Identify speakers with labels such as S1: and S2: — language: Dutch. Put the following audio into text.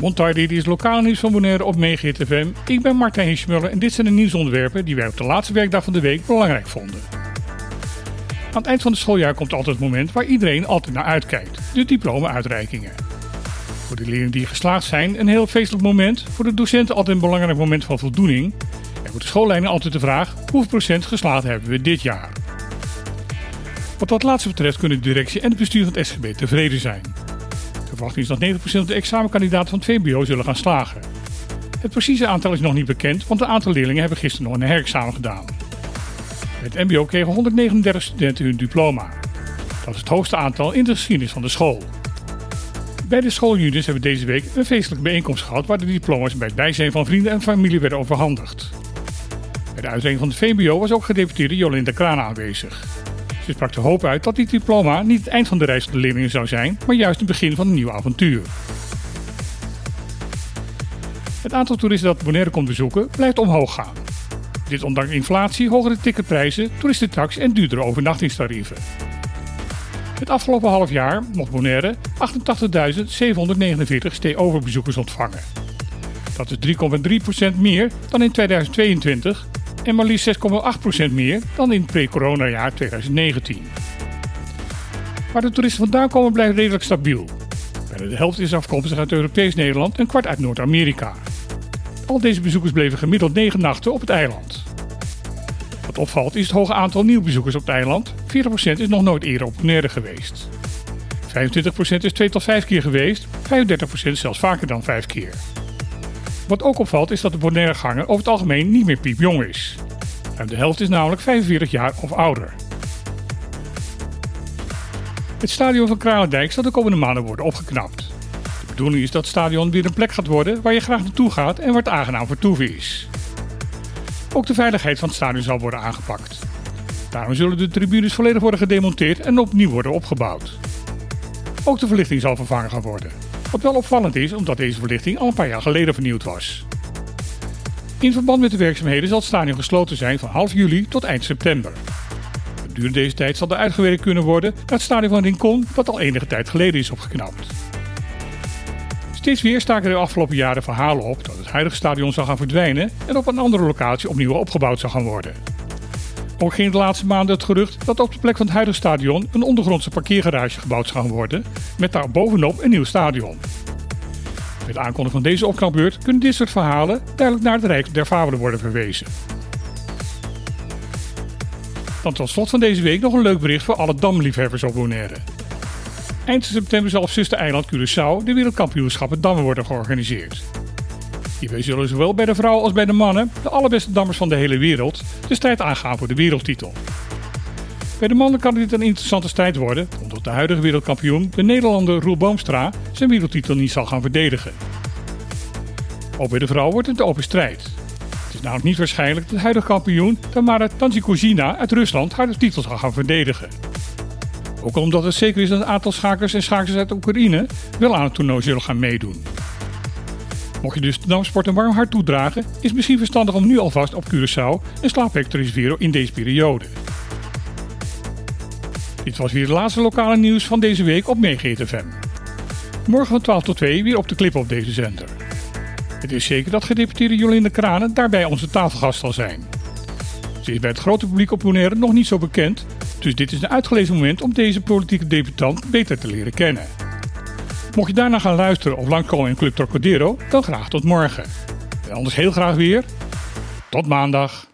S1: Montardi is lokaal nieuws van Bonaire op FM. Ik ben Martijn Hiesmuller en dit zijn de nieuwsonderwerpen die wij op de laatste werkdag van de week belangrijk vonden. Aan het eind van het schooljaar komt altijd het moment waar iedereen altijd naar uitkijkt: de diploma-uitreikingen. Voor de leerlingen die geslaagd zijn een heel feestelijk moment, voor de docenten altijd een belangrijk moment van voldoening en voor de schoolleiding altijd de vraag: hoeveel procent geslaagd hebben we dit jaar? Wat dat laatste betreft kunnen de directie en het bestuur van het SGB tevreden zijn. Verwachting is dat 90% van de examenkandidaten van het VMBO zullen gaan slagen. Het precieze aantal is nog niet bekend, want een aantal leerlingen hebben gisteren nog een herexamen gedaan. Het MBO kregen 139 studenten hun diploma. Dat is het hoogste aantal in de geschiedenis van de school. Bij de schoolunions hebben deze week een feestelijke bijeenkomst gehad waar de diploma's bij het bijzijn van vrienden en familie werden overhandigd. Bij de uitreiking van het VMBO was ook gedeputeerde Jolinda Kraan aanwezig. Ze sprak de hoop uit dat dit diploma niet het eind van de reis van de leerlingen zou zijn, maar juist het begin van een nieuw avontuur. Het aantal toeristen dat Bonaire komt bezoeken blijft omhoog gaan. Dit ondanks inflatie, hogere ticketprijzen, toeristentax en duurdere overnachtingstarieven. Het afgelopen half jaar mocht Bonaire 88.749 stay-over-bezoekers ontvangen. Dat is 3,3% meer dan in 2022 en maar liefst 6,8% meer dan in het pre-corona-jaar 2019. Waar de toeristen vandaan komen blijft redelijk stabiel. Bijna de helft is afkomstig uit Europees Nederland en kwart uit Noord-Amerika. Al deze bezoekers bleven gemiddeld 9 nachten op het eiland. Wat opvalt is het hoge aantal nieuwbezoekers op het eiland. 40% is nog nooit eerder op Bonaire geweest. 25% is 2 tot 5 keer geweest, 35% zelfs vaker dan 5 keer. Wat ook opvalt is dat de Bonaire-ganger over het algemeen niet meer piepjong is. De helft is namelijk 45 jaar of ouder. Het stadion van Kralendijk zal de komende maanden worden opgeknapt. De bedoeling is dat het stadion weer een plek gaat worden waar je graag naartoe gaat en waar het aangenaam vertoeven is. Ook de veiligheid van het stadion zal worden aangepakt. Daarom zullen de tribunes volledig worden gedemonteerd en opnieuw worden opgebouwd. Ook de verlichting zal vervangen gaan worden. Wat wel opvallend is, omdat deze verlichting al een paar jaar geleden vernieuwd was. In verband met de werkzaamheden zal het stadion gesloten zijn van half juli tot eind september. Gedurende deze tijd zal er uitgewerkt kunnen worden naar het stadion van Rincon, dat al enige tijd geleden is opgeknapt. Steeds weer staken de afgelopen jaren verhalen op dat het huidige stadion zal gaan verdwijnen en op een andere locatie opnieuw opgebouwd zal gaan worden. Ook ging de laatste maanden het gerucht dat op de plek van het huidige stadion een ondergrondse parkeergarage gebouwd zou worden, met daar bovenop een nieuw stadion. Met de aankondiging van deze opknapbeurt kunnen dit soort verhalen duidelijk naar het Rijk der Fabelen worden verwezen. Dan tot slot van deze week nog een leuk bericht voor alle damliefhebbers op Bonaire. Eind september zal op zuster-eiland Curaçao de wereldkampioenschappen dammen worden georganiseerd. Hierbij zullen zowel bij de vrouwen als bij de mannen, de allerbeste dammers van de hele wereld, de strijd aangaan voor de wereldtitel. Bij de mannen kan dit een interessante strijd worden, omdat de huidige wereldkampioen, de Nederlander Roel Boomstra, zijn wereldtitel niet zal gaan verdedigen. Ook bij de vrouwen wordt het een open strijd. Het is namelijk niet waarschijnlijk dat de huidige kampioen, Tamara Tanzikuzina uit Rusland, haar de titel zal gaan verdedigen. Ook omdat het zeker is dat een aantal schakers en schakers uit Oekraïne wel aan het toernooi zullen gaan meedoen. Mocht je dus de damsport een warm hart toedragen, is misschien verstandig om nu alvast op Curaçao een slaapplek te in deze periode. Dit was weer het laatste lokale nieuws van deze week op FM. Morgen van 12 tot 2 weer op de clip op deze zender. Het is zeker dat gedeputeerde Jolinde Kranen daarbij onze tafelgast zal zijn. Ze is bij het grote publiek op Bonaire nog niet zo bekend, dus dit is een uitgelezen moment om deze politieke debutant beter te leren kennen. Mocht je daarna gaan luisteren of langskomen in Club Trocadero, dan graag tot morgen. En anders heel graag weer. Tot maandag.